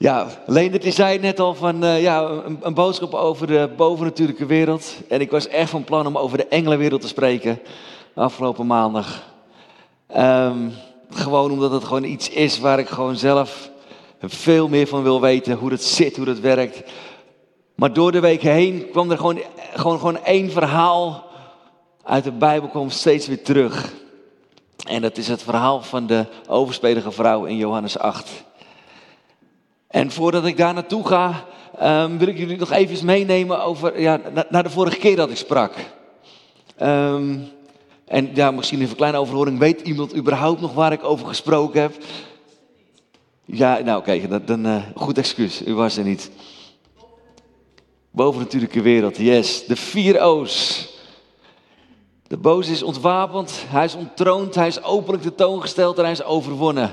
Ja, Leendert die zei net al van uh, ja, een, een, boodschap over de bovennatuurlijke wereld. En ik was echt van plan om over de engelenwereld te spreken afgelopen maandag. Um, gewoon omdat het gewoon iets is waar ik gewoon zelf veel meer van wil weten. Hoe dat zit, hoe dat werkt. Maar door de week heen kwam er gewoon, gewoon, gewoon één verhaal uit de Bijbel kwam steeds weer terug. En dat is het verhaal van de overspelige vrouw in Johannes 8. En voordat ik daar naartoe ga, um, wil ik jullie nog even meenemen over, ja, naar de vorige keer dat ik sprak. Um, en ja, misschien even een kleine overhoring. Weet iemand überhaupt nog waar ik over gesproken heb? Ja, nou kijk, dan, dan uh, goed excuus. U was er niet. Bovennatuurlijke wereld, yes. De vier O's. De boze is ontwapend, hij is ontroond, hij is openlijk de toon gesteld en hij is overwonnen.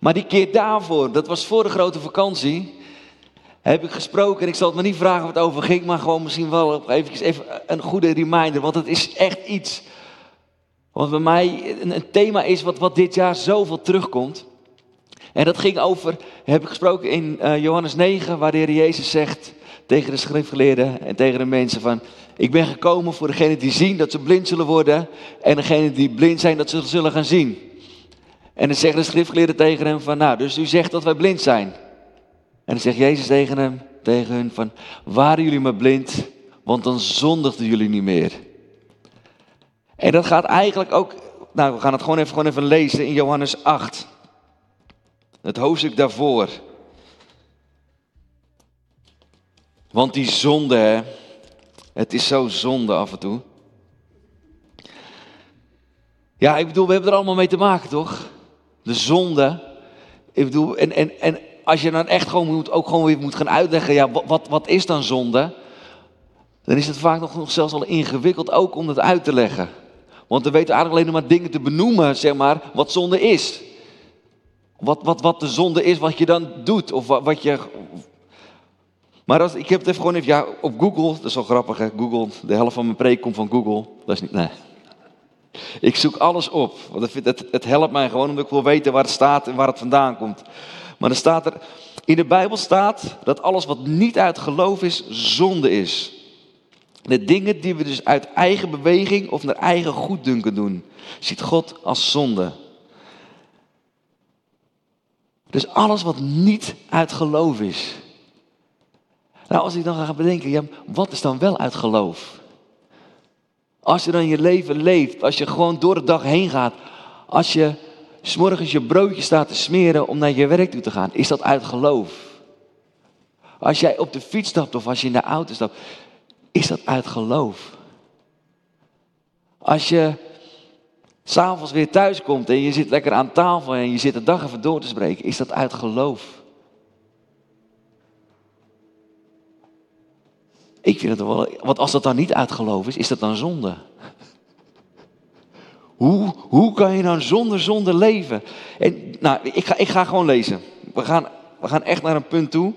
Maar die keer daarvoor, dat was voor de grote vakantie, heb ik gesproken. En ik zal het me niet vragen wat over ging, maar gewoon misschien wel even, even een goede reminder. Want het is echt iets wat bij mij een, een thema is wat, wat dit jaar zoveel terugkomt. En dat ging over, heb ik gesproken in uh, Johannes 9, waar de Heer Jezus zegt tegen de schriftgeleerden en tegen de mensen van, ik ben gekomen voor degenen die zien dat ze blind zullen worden en degenen die blind zijn dat ze zullen gaan zien. En dan zeggen de schriftgeleerden tegen hem van, nou, dus u zegt dat wij blind zijn. En dan zegt Jezus tegen hem, tegen hun van, waren jullie maar blind, want dan zondigden jullie niet meer. En dat gaat eigenlijk ook, nou we gaan het gewoon even, gewoon even lezen in Johannes 8. Het hoofdstuk daarvoor. Want die zonde, hè, het is zo zonde af en toe. Ja, ik bedoel, we hebben er allemaal mee te maken, toch? De zonde. Ik bedoel, en, en, en als je dan echt gewoon moet, ook gewoon weer moet gaan uitleggen, ja, wat, wat is dan zonde? Dan is het vaak nog, nog zelfs al ingewikkeld ook om het uit te leggen. Want we weten eigenlijk alleen maar dingen te benoemen, zeg maar, wat zonde is. Wat, wat, wat de zonde is, wat je dan doet. Of wat, wat je. Maar als, ik heb het even gewoon even, ja, op Google, dat is wel grappig hè, Google, de helft van mijn preek komt van Google. Dat is niet, nee. Ik zoek alles op, want het, het, helpt mij gewoon omdat ik wil weten waar het staat en waar het vandaan komt. Maar er staat er, in de Bijbel staat dat alles wat niet uit geloof is, zonde is. De dingen die we dus uit eigen beweging of naar eigen goeddunken doen, ziet God als zonde. Dus alles wat niet uit geloof is. Nou, als ik dan ga bedenken, wat is dan wel uit geloof? Als je dan je leven leeft, als je gewoon door de dag heen gaat, als je s'morgens je broodje staat te smeren om naar je werk toe te gaan, is dat uit geloof? Als jij op de fiets stapt of als je in de auto stapt, is dat uit geloof. Als je s'avonds weer thuis komt en je zit lekker aan tafel en je zit de dag even door te spreken, is dat uit geloof. Ik vind het wel, want als dat dan niet uit is, is dat dan zonde. Hoe, hoe kan je dan zonder zonde leven? En, nou, ik ga, ik ga gewoon lezen. We gaan, we gaan echt naar een punt toe.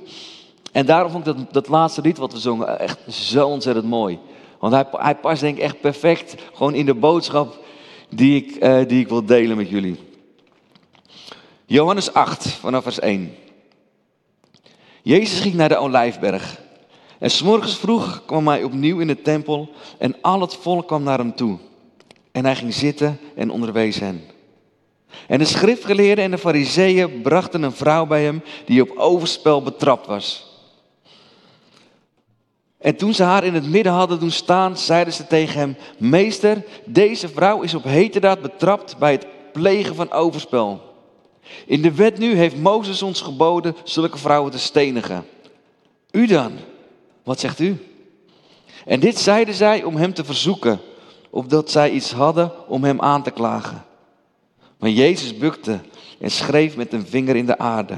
En daarom vond ik dat, dat laatste lied wat we zongen echt zo ontzettend mooi. Want hij, hij past denk ik echt perfect gewoon in de boodschap die ik, uh, die ik wil delen met jullie. Johannes 8, vanaf vers 1. Jezus ging naar de Olijfberg. En s'morgens vroeg kwam hij opnieuw in de tempel en al het volk kwam naar hem toe. En hij ging zitten en onderwees hen. En de schriftgeleerden en de fariseeën brachten een vrouw bij hem die op overspel betrapt was. En toen ze haar in het midden hadden doen staan, zeiden ze tegen hem: Meester, deze vrouw is op heterdaad betrapt bij het plegen van overspel. In de wet nu heeft Mozes ons geboden zulke vrouwen te stenigen. U dan, wat zegt u? En dit zeiden zij om hem te verzoeken, opdat zij iets hadden om hem aan te klagen. Maar Jezus bukte en schreef met een vinger in de aarde.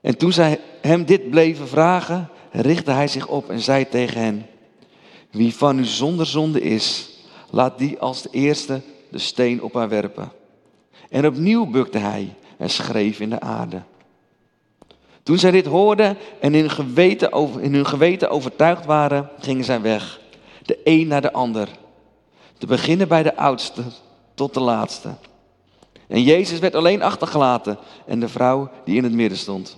En toen zij hem dit bleven vragen, richtte hij zich op en zei tegen hen: Wie van u zonder zonde is, laat die als de eerste de steen op haar werpen. En opnieuw bukte hij en schreef in de aarde. Toen zij dit hoorden en in hun geweten, in hun geweten overtuigd waren, gingen zij weg. De een naar de ander. Te beginnen bij de oudste tot de laatste. En Jezus werd alleen achtergelaten en de vrouw die in het midden stond.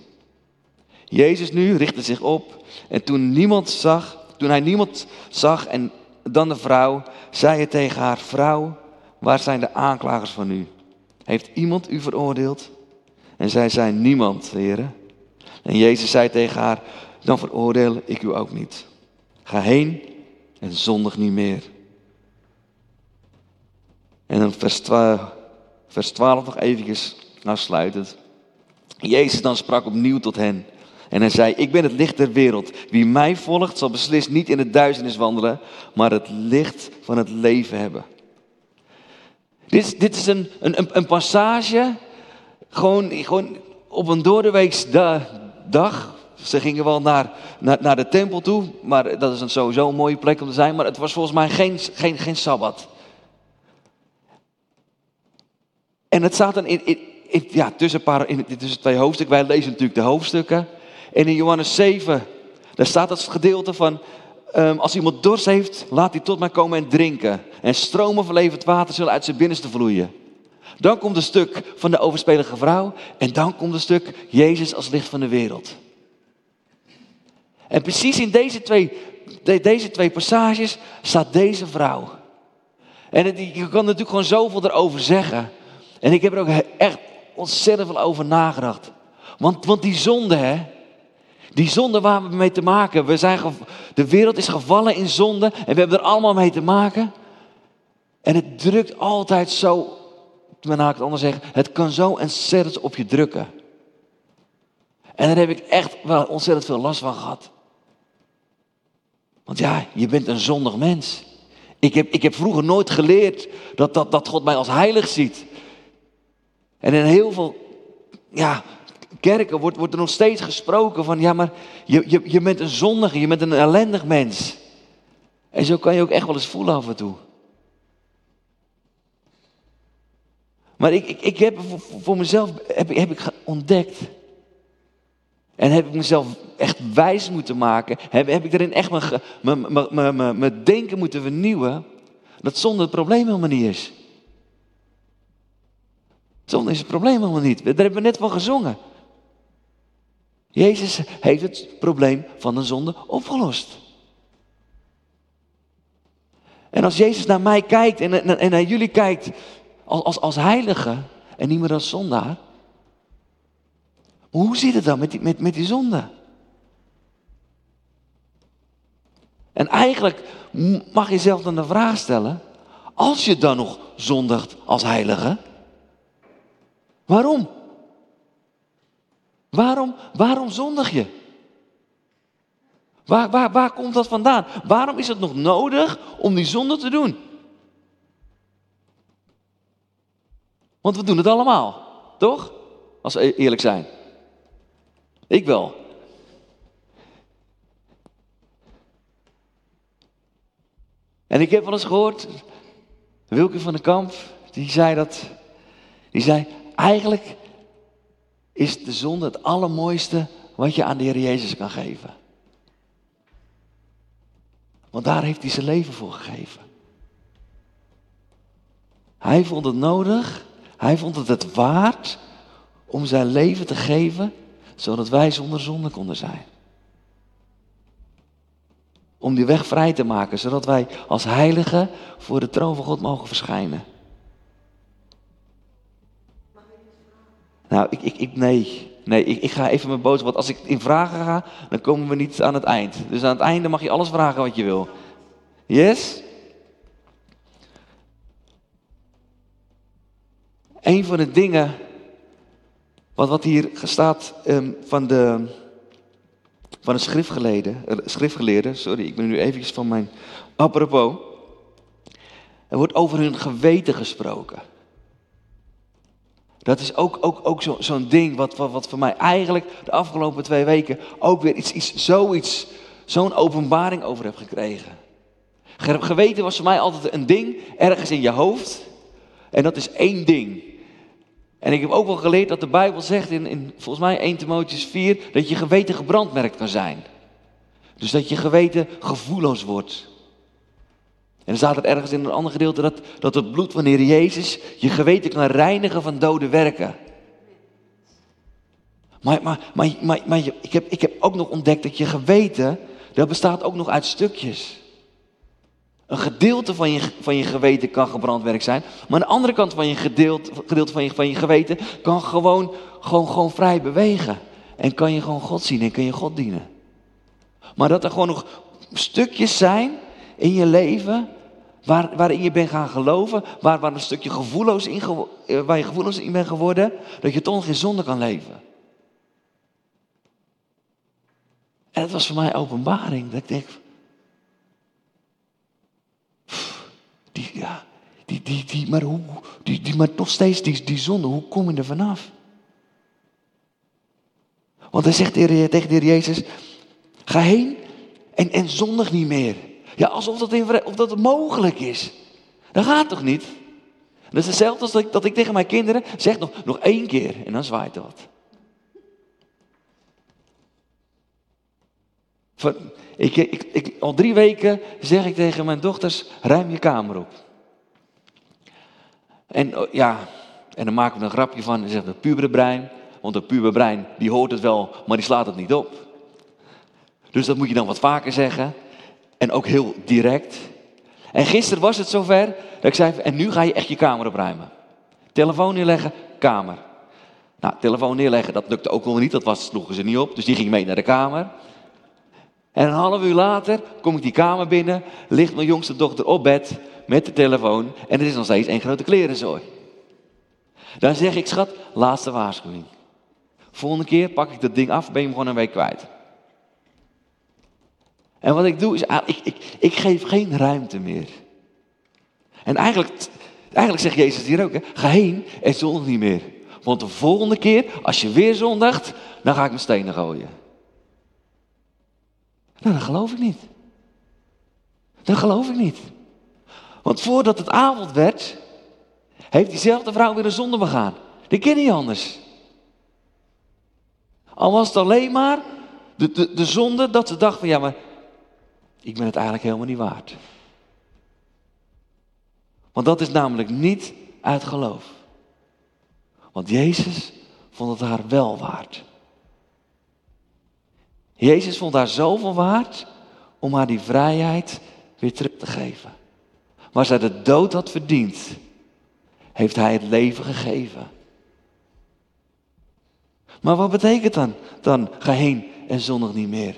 Jezus nu richtte zich op en toen niemand zag, toen hij niemand zag en dan de vrouw, zei hij tegen haar: Vrouw, waar zijn de aanklagers van u? Heeft iemand u veroordeeld? En zij zei: Niemand, heren. En Jezus zei tegen haar: Dan veroordeel ik u ook niet. Ga heen en zondig niet meer. En dan vers 12, vers 12 nog eventjes afsluitend. Jezus dan sprak opnieuw tot hen. En hij zei, ik ben het licht der wereld. Wie mij volgt zal beslist niet in het duisternis wandelen, maar het licht van het leven hebben. Dit is, dit is een, een, een passage, gewoon, gewoon op een doordeweeks dag. Ze gingen wel naar, naar, naar de tempel toe, maar dat is een sowieso een mooie plek om te zijn. Maar het was volgens mij geen, geen, geen Sabbat. En het staat dan in, in, ja, tussen, paar, in, twee hoofdstukken. Wij lezen natuurlijk de hoofdstukken. En in Johannes 7, daar staat het gedeelte van, um, als iemand dorst heeft, laat hij tot mij komen en drinken. En stromen van levend water zullen uit zijn binnenste vloeien. Dan komt een stuk van de overspelige vrouw. En dan komt een stuk Jezus als licht van de wereld. En precies in deze twee, deze twee passages staat deze vrouw. En het, je kan natuurlijk gewoon zoveel erover zeggen. En ik heb er ook echt ontzettend veel over nagedacht. Want, want die zonde, hè. Die zonde waar we mee te maken. We zijn de wereld is gevallen in zonde en we hebben er allemaal mee te maken. En het drukt altijd zo, men haak het anders zeggen, het kan zo ontzettend op je drukken. En daar heb ik echt wel ontzettend veel last van gehad. Want ja, je bent een zondig mens. Ik heb, ik heb vroeger nooit geleerd dat, dat, dat God mij als heilig ziet. En in heel veel ja, kerken wordt, wordt er nog steeds gesproken van, ja maar je, je, je bent een zondige, je bent een ellendig mens. En zo kan je ook echt wel eens voelen af en toe. Maar ik, ik, ik heb voor, mezelf heb, heb ik ontdekt. En heb ik mezelf echt wijs moeten maken. Heb, heb ik erin echt mijn denken moeten vernieuwen. Dat zonder het probleem helemaal niet is. Zonde is het probleem helemaal niet. Daar hebben we net van gezongen. Jezus heeft het probleem van de zonde opgelost. En als Jezus naar mij kijkt en, en naar jullie kijkt als, als, heilige en niet meer als zondaar. hoe zit het dan met die, met, met die zonde? En eigenlijk mag je zelf dan de vraag stellen, als je dan nog zondigt als heilige, Waarom? Waarom, waarom zondig je? Waar, waar, waar komt dat vandaan? Waarom is het nog nodig om die zonde te doen? Want we doen het allemaal, toch? Als we eerlijk zijn. Ik wel. En ik heb wel eens gehoord, Wilke van den Kamp, die zei dat, die zei, Eigenlijk is de zonde het allermooiste wat je aan de Heer Jezus kan geven. Want daar heeft hij zijn leven voor gegeven. Hij vond het nodig, hij vond het het waard om zijn leven te geven, zodat wij zonder zonde konden zijn. Om die weg vrij te maken, zodat wij als heiligen voor de troon van God mogen verschijnen. Nou, ik, ik, ik nee. Nee, ik, ik ga even mijn boodschap. Want als ik in vragen ga, dan komen we niet aan het eind. Dus aan het einde mag je alles vragen wat je wil. Yes? Een van de dingen, wat, wat hier staat um, van de, van de schriftgeleerde, uh, schriftgeleerde, sorry, ik ben nu eventjes van mijn apropos. Er wordt over hun geweten gesproken. Dat is ook, ook, ook zo'n ding wat, wat, wat voor mij eigenlijk de afgelopen twee weken ook weer iets, iets, zoiets, zo'n openbaring over heb gekregen. Geweten was voor mij altijd een ding ergens in je hoofd. En dat is één ding. En ik heb ook wel geleerd dat de Bijbel zegt in, in volgens mij 1 Timotheus 4 dat je geweten gebrandmerkt kan zijn. Dus dat je geweten gevoelloos wordt. En dan staat er ergens in een ander gedeelte dat, dat het bloed Heer Jezus je geweten kan reinigen van dode werken. Maar, maar, maar, maar, maar ik, heb, ik heb ook nog ontdekt dat je geweten, dat bestaat ook nog uit stukjes. Een gedeelte van je, van je geweten kan gebrandwerk zijn. Maar aan de andere kant van je gedeelte, gedeelte van, je, van je geweten kan gewoon, gewoon, gewoon vrij bewegen. En kan je gewoon God zien en kan je God dienen. Maar dat er gewoon nog stukjes zijn in je leven waar, waarin je bent gaan geloven, waar, waar een stukje gevoelloos in, eh, waar je gevoelloos in bent geworden, dat je toch geen zonde kan leven. En dat was voor mij openbaring. Dat ik denk, die, ja, die, die, die, maar, hoe, die, die, maar nog steeds die, die zonde, hoe kom je er vanaf? Want hij zegt tegen de heer Jezus, ga heen en, en zondig niet meer. Ja, alsof dat, in, of dat mogelijk is. Dat gaat toch niet? Dat is hetzelfde als dat ik, dat ik tegen mijn kinderen zeg nog, nog één keer en dan zwaait er Ik, ik, ik, al drie weken zeg ik tegen mijn dochters, ruim je kamer op. En oh, ja, en dan maken we een grapje van en zeggen het puberbrein. Want het puberbrein, die hoort het wel, maar die slaat het niet op. Dus dat moet je dan wat vaker zeggen. En ook heel direct. En gisteren was het zover dat ik zei, en nu ga je echt je kamer opruimen. Telefoon neerleggen, kamer. Nou, telefoon neerleggen, dat lukte ook wel niet, dat was, sloegen ze niet op. Dus die ging mee naar de kamer. En een half uur later kom ik die kamer binnen, ligt mijn jongste dochter op bed met de telefoon en er is nog steeds één grote klerenzooi. Dan zeg ik, schat, laatste waarschuwing. Volgende keer pak ik dat ding af, ben je hem gewoon een week kwijt. En wat ik doe is, ah, ik, ik, ik geef geen ruimte meer. En eigenlijk, eigenlijk zegt Jezus hier ook, hè, ga heen en zondig niet meer. Want de volgende keer, als je weer zondigt, dan ga ik mijn stenen gooien. Nou, dat geloof ik niet. Dat geloof ik niet. Want voordat het avond werd, heeft diezelfde vrouw weer een zonde begaan. Dat ken niet anders. Al was het alleen maar de, de, de zonde dat ze dacht van ja, maar ik ben het eigenlijk helemaal niet waard. Want dat is namelijk niet uit geloof. Want Jezus vond het haar wel waard. Jezus vond haar zoveel waard om haar die vrijheid weer terug te geven. Waar zij de dood had verdiend, heeft hij het leven gegeven. Maar wat betekent dan? Dan ga heen en zondig niet meer.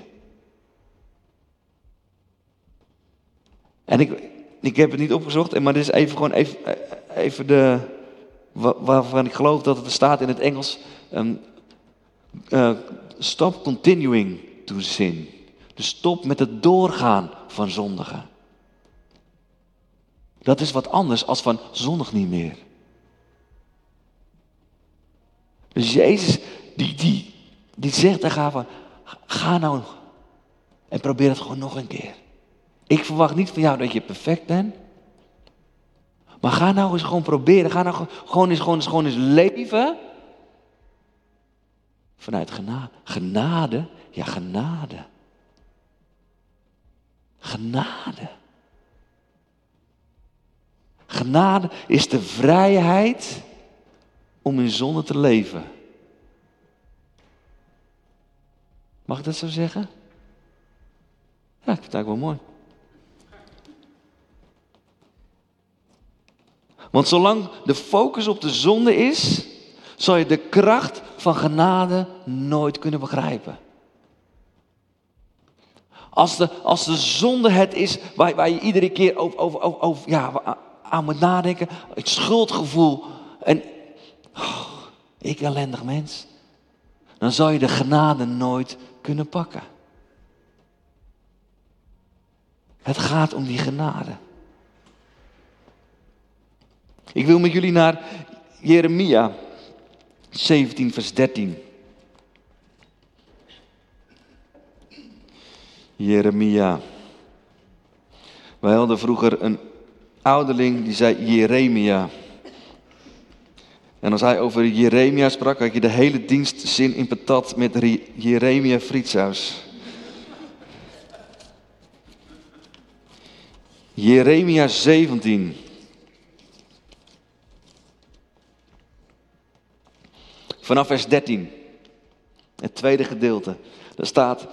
En ik, ik heb het niet opgezocht, maar dit is even gewoon even, even de, waarvan ik geloof dat het staat in het Engels. Um, stop continuing to sin. Dus stop met het doorgaan van zondigen. Dat is wat anders als van zondig niet meer. Dus Jezus, die, die, die zegt tegen van, ga nou en probeer het gewoon nog een keer. Ik verwacht niet van jou dat je perfect bent. Maar ga nou eens gewoon proberen. Ga nou gewoon eens, gewoon eens, gewoon eens leven. Vanuit genade. Genade ja, genade. Genade. Genade is de vrijheid om in zonde te leven. Mag ik dat zo zeggen? Ja, ik vind het eigenlijk wel mooi. Want zolang de focus op de zonde is, zal je de kracht van genade nooit kunnen begrijpen. Als de, als de zonde het is waar, waar je iedere keer over, over, over, ja, aan moet nadenken, het schuldgevoel en oh, ik ellendig mens, dan zal je de genade nooit kunnen pakken. Het gaat om die genade. Ik wil met jullie naar Jeremia 17, vers 13. Jeremia. Wij hadden vroeger een ouderling die zei Jeremia. En als hij over Jeremia sprak, had je de hele dienstzin in patat met Jeremia Frietshuis. Jeremia 17. Vanaf vers 13. Het tweede gedeelte. Daar staat: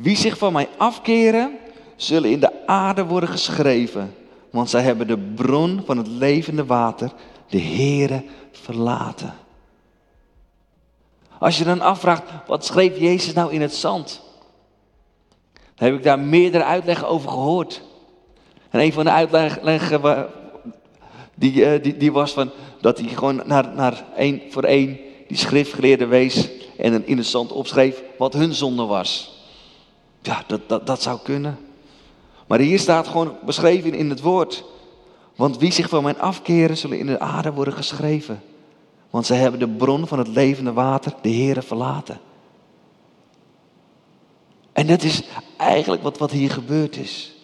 Wie zich van mij afkeren, zullen in de aarde worden geschreven. Want zij hebben de bron van het levende water, de Heere, verlaten. Als je dan afvraagt, wat schreef Jezus nou in het zand? Dan heb ik daar meerdere uitleggen over gehoord. En een van de uitleggen die, eh, die, die was van dat hij gewoon naar, naar één voor één die schriftgeleerde wees en in het zand opschreef wat hun zonde was. Ja, dat, dat, dat zou kunnen. Maar hier staat gewoon beschreven in het woord. Want wie zich van mij afkeren, zullen in de aarde worden geschreven. Want zij hebben de bron van het levende water, de Heere, verlaten. En dat is eigenlijk wat, wat hier gebeurd is.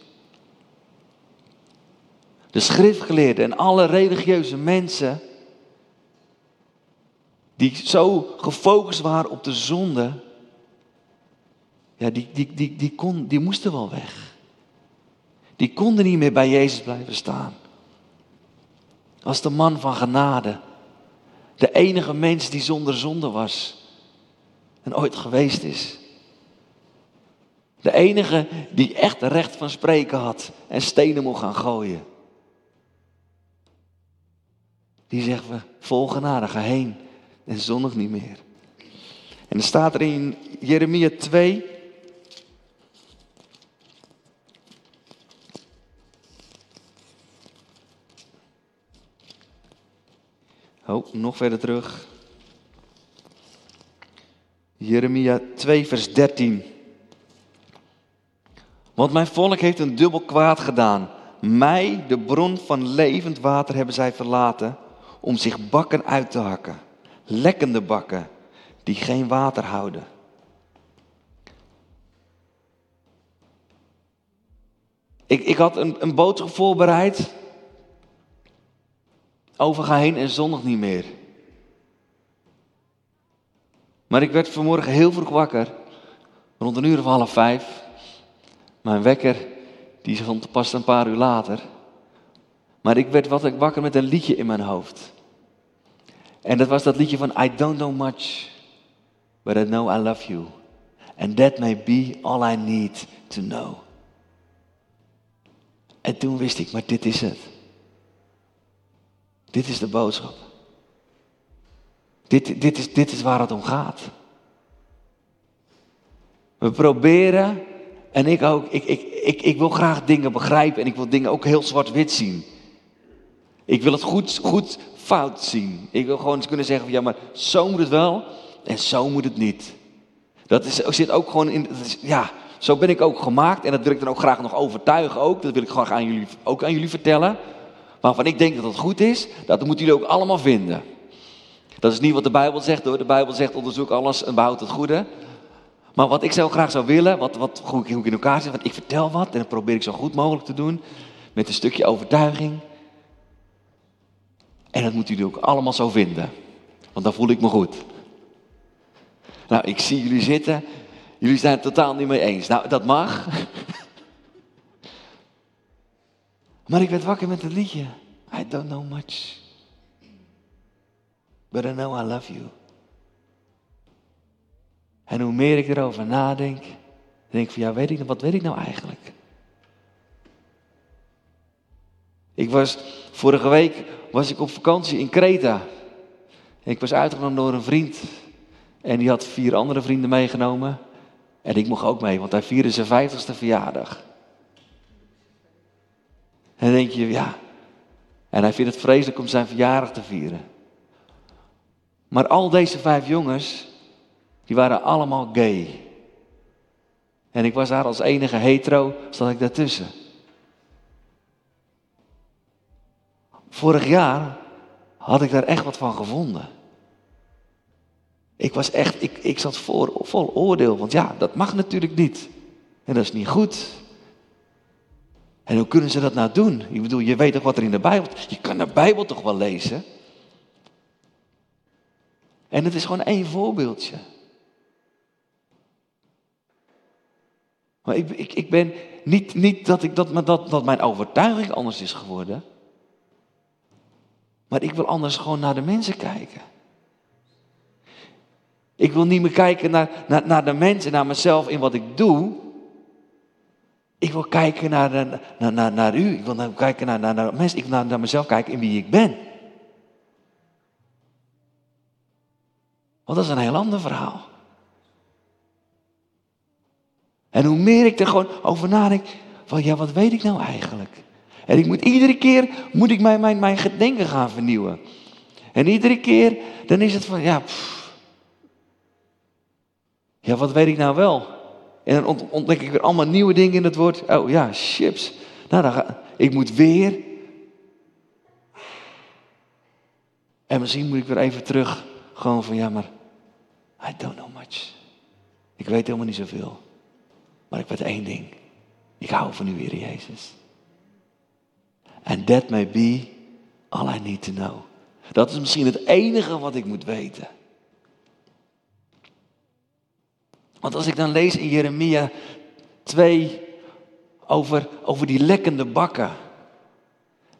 De schriftgeleerden en alle religieuze mensen die zo gefocust waren op de zonde, ja, die, die, die, die, kon, die moesten wel weg. Die konden niet meer bij Jezus blijven staan. Als de man van genade. De enige mens die zonder zonde was. En ooit geweest is. De enige die echt recht van spreken had en stenen mocht gaan gooien. Die zegt we, vol genade, ga heen en zondig niet meer. En er staat er in Jeremia 2. Oh, nog verder terug. Jeremia 2, vers 13. Want mijn volk heeft een dubbel kwaad gedaan. Mij, de bron van levend water, hebben zij verlaten om zich bakken uit te hakken lekkende bakken die geen water houden. Ik, ik had een, een boodschap voorbereid over ga heen en zondag niet meer. Maar ik werd vanmorgen heel vroeg wakker, rond een uur of half vijf. Mijn wekker, die stond pas een paar uur later. Maar ik werd wat wakker met een liedje in mijn hoofd. En dat was dat liedje van I don't know much, but I know I love you. And that may be all I need to know. En toen wist ik, maar dit is het. Dit is de boodschap. Dit, dit, is, dit is waar het om gaat. We proberen, en ik ook, ik, ik, ik, ik wil graag dingen begrijpen en ik wil dingen ook heel zwart-wit zien. Ik wil het goed, goed fout zien. Ik wil gewoon eens kunnen zeggen van ja, maar zo moet het wel en zo moet het niet. Dat zit ook gewoon in, ja, zo ben ik ook gemaakt en dat wil ik dan ook graag nog overtuigen ook. Dat wil ik gewoon aan jullie, ook aan jullie vertellen. Waarvan ik denk dat het goed is, dat moeten jullie ook allemaal vinden. Dat is niet wat de Bijbel zegt hoor. De Bijbel zegt onderzoek alles en behoud het goede. Maar wat ik zo graag zou willen, wat, wat, ik in elkaar zit, want ik vertel wat en dat probeer ik zo goed mogelijk te doen. Met een stukje overtuiging. En dat moeten jullie ook allemaal zo vinden. Want dan voel ik me goed. Nou, ik zie jullie zitten. Jullie zijn het totaal niet mee eens. Nou, dat mag. Maar ik werd wakker met het liedje. I don't know much. But I know I love you. En hoe meer ik erover nadenk, denk ik van ja, weet ik, wat weet ik nou eigenlijk? Ik was vorige week was ik op vakantie in Kreta. Ik was uitgenodigd door een vriend. En die had vier andere vrienden meegenomen. En ik mocht ook mee, want hij vierde zijn vijftigste verjaardag. En dan denk je, ja. En hij vindt het vreselijk om zijn verjaardag te vieren. Maar al deze vijf jongens, die waren allemaal gay. En ik was daar als enige hetero, zat ik daartussen. Vorig jaar had ik daar echt wat van gevonden. Ik was echt, ik, ik zat vol oordeel, want ja, dat mag natuurlijk niet. En dat is niet goed. En hoe kunnen ze dat nou doen? Ik bedoel, je weet toch wat er in de Bijbel... Je kan de Bijbel toch wel lezen? En het is gewoon één voorbeeldje. Maar ik, ik, ik ben niet, niet dat, ik, dat, dat, dat mijn overtuiging anders is geworden. Maar ik wil anders gewoon naar de mensen kijken. Ik wil niet meer kijken naar, naar, naar de mensen, naar mezelf in wat ik doe. Ik wil kijken naar, naar, naar, naar u. Ik wil kijken naar, naar, naar mensen. Ik wil naar, naar mezelf kijken in wie ik ben. Want dat is een heel ander verhaal. En hoe meer ik er gewoon over nadenk, van ja, wat weet ik nou eigenlijk? En ik moet iedere keer, moet ik mijn, mijn, mijn gedenken gaan vernieuwen. En iedere keer, dan is het van, ja, ja, wat weet ik nou wel? En dan ontdek ik weer allemaal nieuwe dingen in het woord. Oh ja, chips. Nou, dan ga, ik moet weer. En misschien moet ik weer even terug. Gewoon van, ja, maar I don't know much. Ik weet helemaal niet zoveel. Maar ik weet één ding. Ik hou van u, Heer Jezus. And that may be all I need to know. Dat is misschien het enige wat ik moet weten. Want als ik dan lees in Jeremia 2 over, over die lekkende bakken.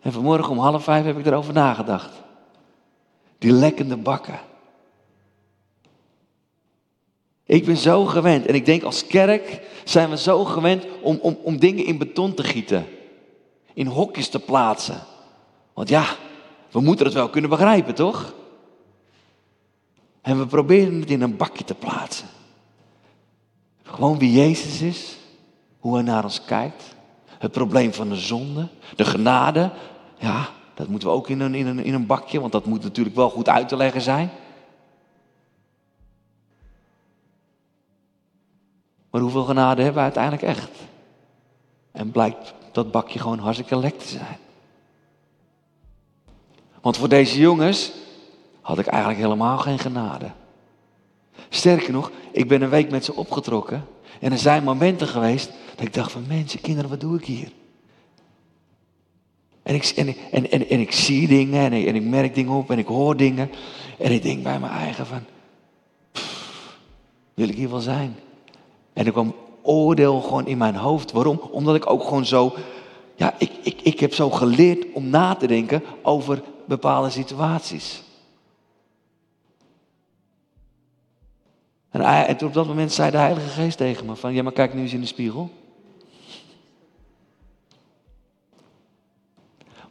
En vanmorgen om half vijf heb ik erover nagedacht. Die lekkende bakken. Ik ben zo gewend, en ik denk als kerk zijn we zo gewend om, om, om dingen in beton te gieten. In hokjes te plaatsen. Want ja, we moeten het wel kunnen begrijpen, toch? En we proberen het in een bakje te plaatsen. Gewoon wie Jezus is, hoe hij naar ons kijkt. Het probleem van de zonde, de genade. Ja, dat moeten we ook in een, in een, in een bakje, want dat moet natuurlijk wel goed uit te leggen zijn. Maar hoeveel genade hebben we uiteindelijk echt? En blijkt dat bakje gewoon hartstikke lek te zijn. Want voor deze jongens had ik eigenlijk helemaal geen genade. Sterker nog, ik ben een week met ze opgetrokken. En er zijn momenten geweest dat ik dacht van mensen, kinderen, wat doe ik hier? En ik, en, en, en, en ik zie dingen en ik, en ik merk dingen op en ik hoor dingen. En ik denk bij mijn eigen van, wil ik hier wel zijn? En er kwam oordeel gewoon in mijn hoofd. Waarom? Omdat ik ook gewoon zo, ja, ik, ik, ik heb zo geleerd om na te denken over bepaalde situaties. En, op dat moment zei de Heilige Geest tegen me van, ja maar kijk nu eens in de spiegel.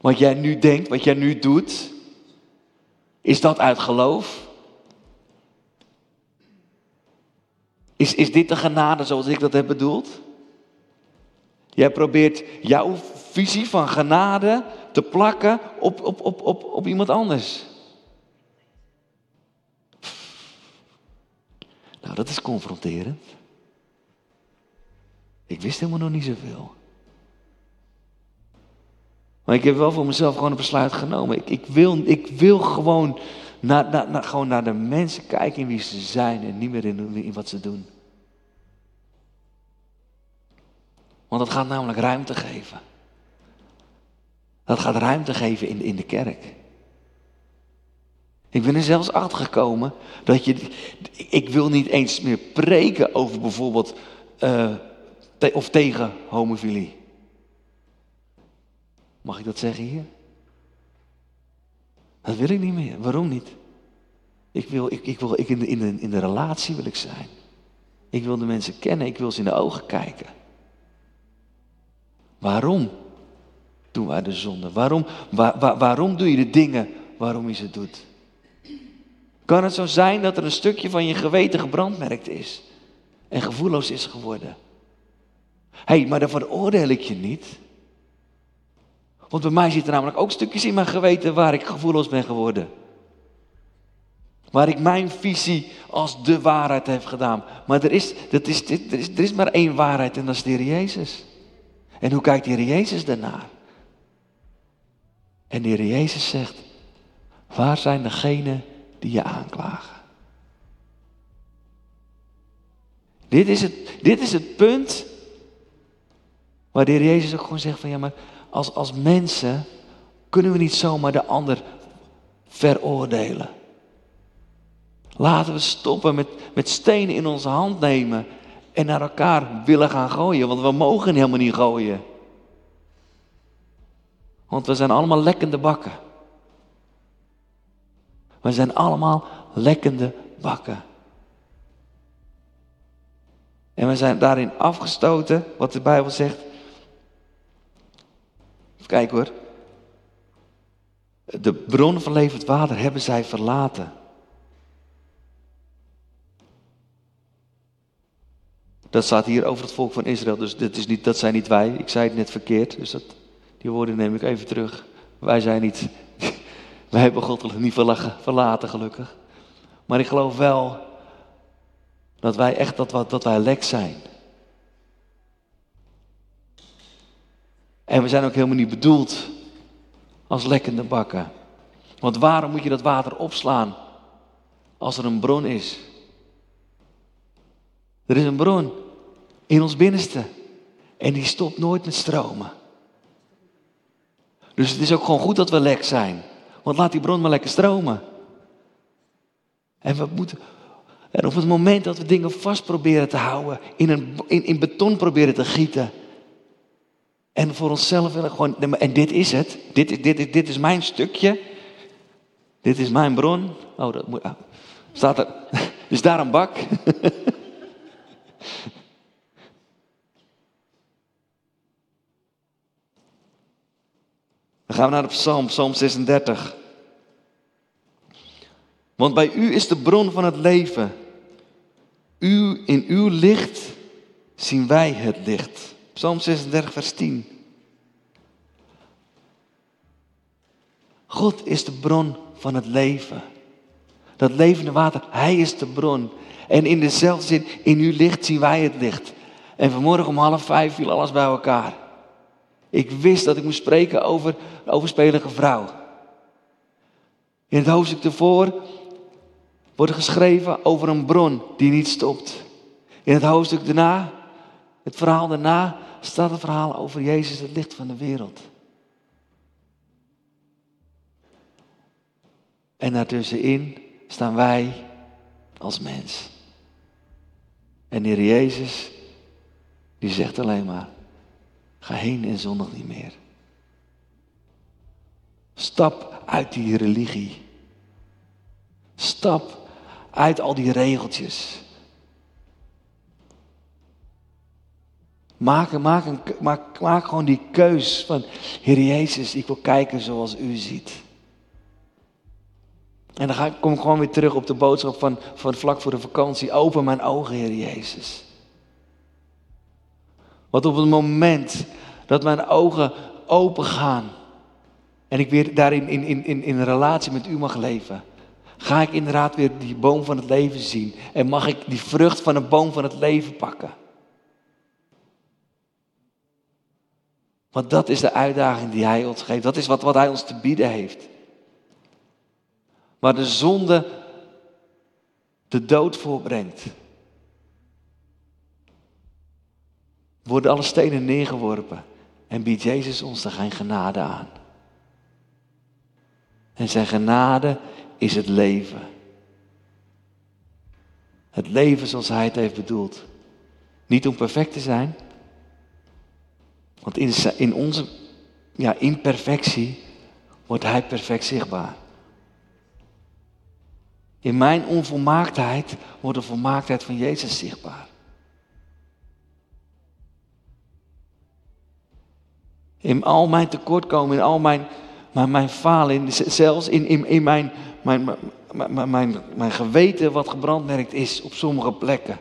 Wat jij nu denkt, wat jij nu doet, is dat uit geloof? Is, is dit de genade zoals ik dat heb bedoeld? Jij probeert jouw visie van genade te plakken op, op, op, op, op iemand anders. Nou, dat is confronterend. Ik wist helemaal nog niet zoveel. Maar ik heb wel voor mezelf gewoon een besluit genomen. Ik, ik, wil, ik wil gewoon naar, naar, naar, gewoon naar de mensen kijken in wie ze zijn en niet meer in, in wat ze doen. Want dat gaat namelijk ruimte geven. Dat gaat ruimte geven in, in de kerk. Ik ben er zelfs achter gekomen dat je. Ik wil niet eens meer preken over bijvoorbeeld. Uh, of tegen homofilie. Mag ik dat zeggen hier? Dat wil ik niet meer. Waarom niet? Ik wil, ik, ik wil ik in, de, in, de, in de relatie wil ik zijn. Ik wil de mensen kennen, ik wil ze in de ogen kijken. Waarom doen wij de zonde? Waarom, waar, waarom doe je de dingen waarom je ze doet? Kan het zo zijn dat er een stukje van je geweten gebrandmerkt is en gevoelloos is geworden? Hé, hey, maar dan veroordeel ik je niet. Want bij mij zitten namelijk ook stukjes in mijn geweten waar ik gevoelloos ben geworden. Waar ik mijn visie als de waarheid heb gedaan. Maar er is, dat is, er, is, er is maar één waarheid en dat is de Heer Jezus. En hoe kijkt de Heer Jezus daarnaar? En de Heer Jezus zegt, waar zijn degenen die je aanklagen? Dit is het, dit is het punt waar de Jezus ook gewoon zegt van ja, maar als, als mensen kunnen we niet zomaar de ander veroordelen. Laten we stoppen met, met stenen in onze hand nemen en naar elkaar willen gaan gooien. Want we mogen helemaal niet gooien. Want we zijn allemaal lekkende bakken. We zijn allemaal lekkende bakken. En we zijn daarin afgestoten, wat de Bijbel zegt. Even hoor. De bron van levend water hebben zij verlaten. Dat staat hier over het volk van Israël. Dus dat, is niet, dat zijn niet wij. Ik zei het net verkeerd. Dus dat, die woorden neem ik even terug. Wij zijn niet. Wij hebben God niet verlaten, gelukkig. Maar ik geloof wel dat wij echt dat, dat wij lek zijn. En we zijn ook helemaal niet bedoeld als lekkende bakken. Want waarom moet je dat water opslaan als er een bron is? Er is een bron in ons binnenste en die stopt nooit met stromen. Dus het is ook gewoon goed dat we lek zijn. Want laat die bron maar lekker stromen. En we moeten. En op het moment dat we dingen vast proberen te houden, in, een, in, in beton proberen te gieten. En voor onszelf willen gewoon. En dit is het. Dit, dit, dit is mijn stukje. Dit is mijn bron. Oh, dat moet. Oh. Staat er. Is daar een bak? Dan gaan we naar de psalm, psalm 36. Want bij u is de bron van het leven. U, in uw licht zien wij het licht. Psalm 36, vers 10. God is de bron van het leven. Dat levende water, Hij is de bron. En in dezelfde zin, in uw licht zien wij het licht. En vanmorgen om half vijf viel alles bij elkaar. Ik wist dat ik moest spreken over een overspelige vrouw. In het hoofdstuk ervoor wordt geschreven over een bron die niet stopt. In het hoofdstuk daarna, het verhaal daarna, staat het verhaal over Jezus, het licht van de wereld. En daartussenin staan wij als mens. En Heer Jezus, die zegt alleen maar, ga heen en zondig niet meer. Stap uit die religie. Stap uit al die regeltjes. Maak, maak, een, maak, maak gewoon die keus van, Heer Jezus, ik wil kijken zoals u ziet. En dan ga kom ik gewoon weer terug op de boodschap van, van vlak voor de vakantie. Open mijn ogen, Heer Jezus. Want op het moment dat mijn ogen open gaan en ik weer daarin in, in, in, in relatie met u mag leven, ga ik inderdaad weer die boom van het leven zien en mag ik die vrucht van een boom van het leven pakken. Want dat is de uitdaging die Hij ons geeft. Dat is wat, wat Hij ons te bieden heeft. Waar de zonde de dood voorbrengt. Worden alle stenen neergeworpen en biedt Jezus ons er geen genade aan. En zijn genade is het leven. Het leven zoals Hij het heeft bedoeld. Niet om perfect te zijn. Want in, in onze ja, imperfectie wordt Hij perfect zichtbaar. In mijn onvolmaaktheid wordt de volmaaktheid van Jezus zichtbaar. In al mijn tekortkomen, in al mijn, mijn, mijn falen, zelfs in, in, in mijn, mijn, mijn, mijn, mijn geweten wat gebrandmerkt is op sommige plekken,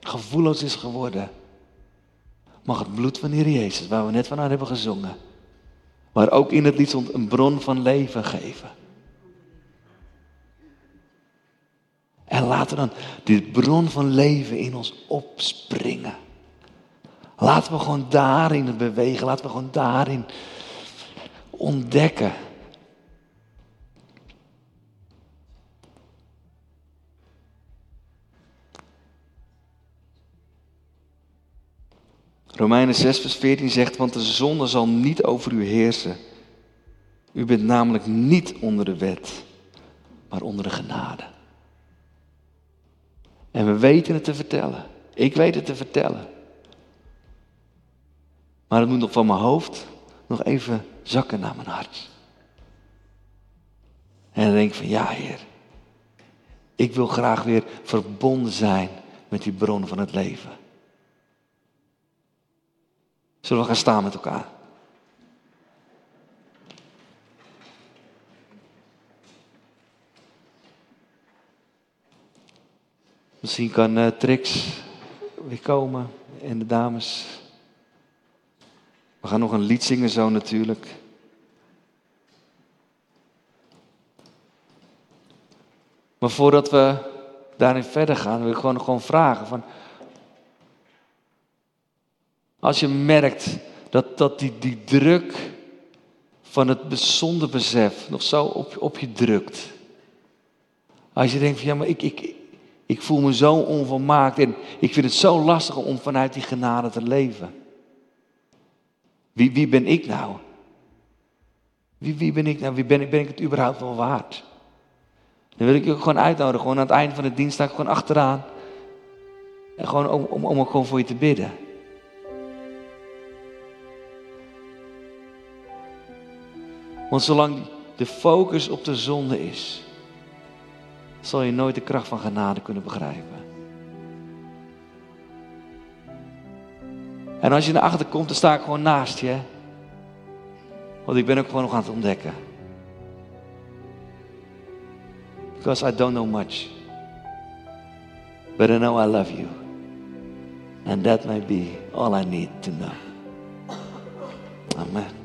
gevoelloos is geworden. Mag het bloed van Heer Jezus, waar we net vanuit hebben gezongen, maar ook in het lied stond een bron van leven geven. En laten dan die bron van leven in ons opspringen. Laten we gewoon daarin bewegen. Laten we gewoon daarin ontdekken. Romeinen 6, vers 14 zegt, want de zonde zal niet over u heersen. U bent namelijk niet onder de wet, maar onder de genade. En we weten het te vertellen. Ik weet het te vertellen. Maar het moet nog van mijn hoofd nog even zakken naar mijn hart. En dan denk ik van ja, Heer. Ik wil graag weer verbonden zijn met die bron van het leven. Zullen we gaan staan met elkaar? Misschien kan uh, Trix weer komen en de dames. We gaan nog een lied zingen zo natuurlijk. Maar voordat we daarin verder gaan, wil ik gewoon, gewoon vragen van... Als je merkt dat, dat die, die druk van het bijzonder besef nog zo op, op je drukt. Als je denkt van ja, maar ik, ik, ik voel me zo onvolmaakt en ik vind het zo lastig om vanuit die genade te leven. Wie, wie ben ik nou? Wie, wie ben ik nou? Wie ben, ik, ben ik het überhaupt wel waard? Dan wil ik je gewoon uitnodigen. Gewoon aan het einde van de dienst sta ik gewoon achteraan. En gewoon om, om, om gewoon voor je te bidden. Want zolang de focus op de zonde is, zal je nooit de kracht van genade kunnen begrijpen. En als je naar achter komt, dan sta ik gewoon naast je. Want ik ben ook gewoon nog aan het ontdekken. Because I don't know much. But I know I love you. And that may be all I need to know. Amen.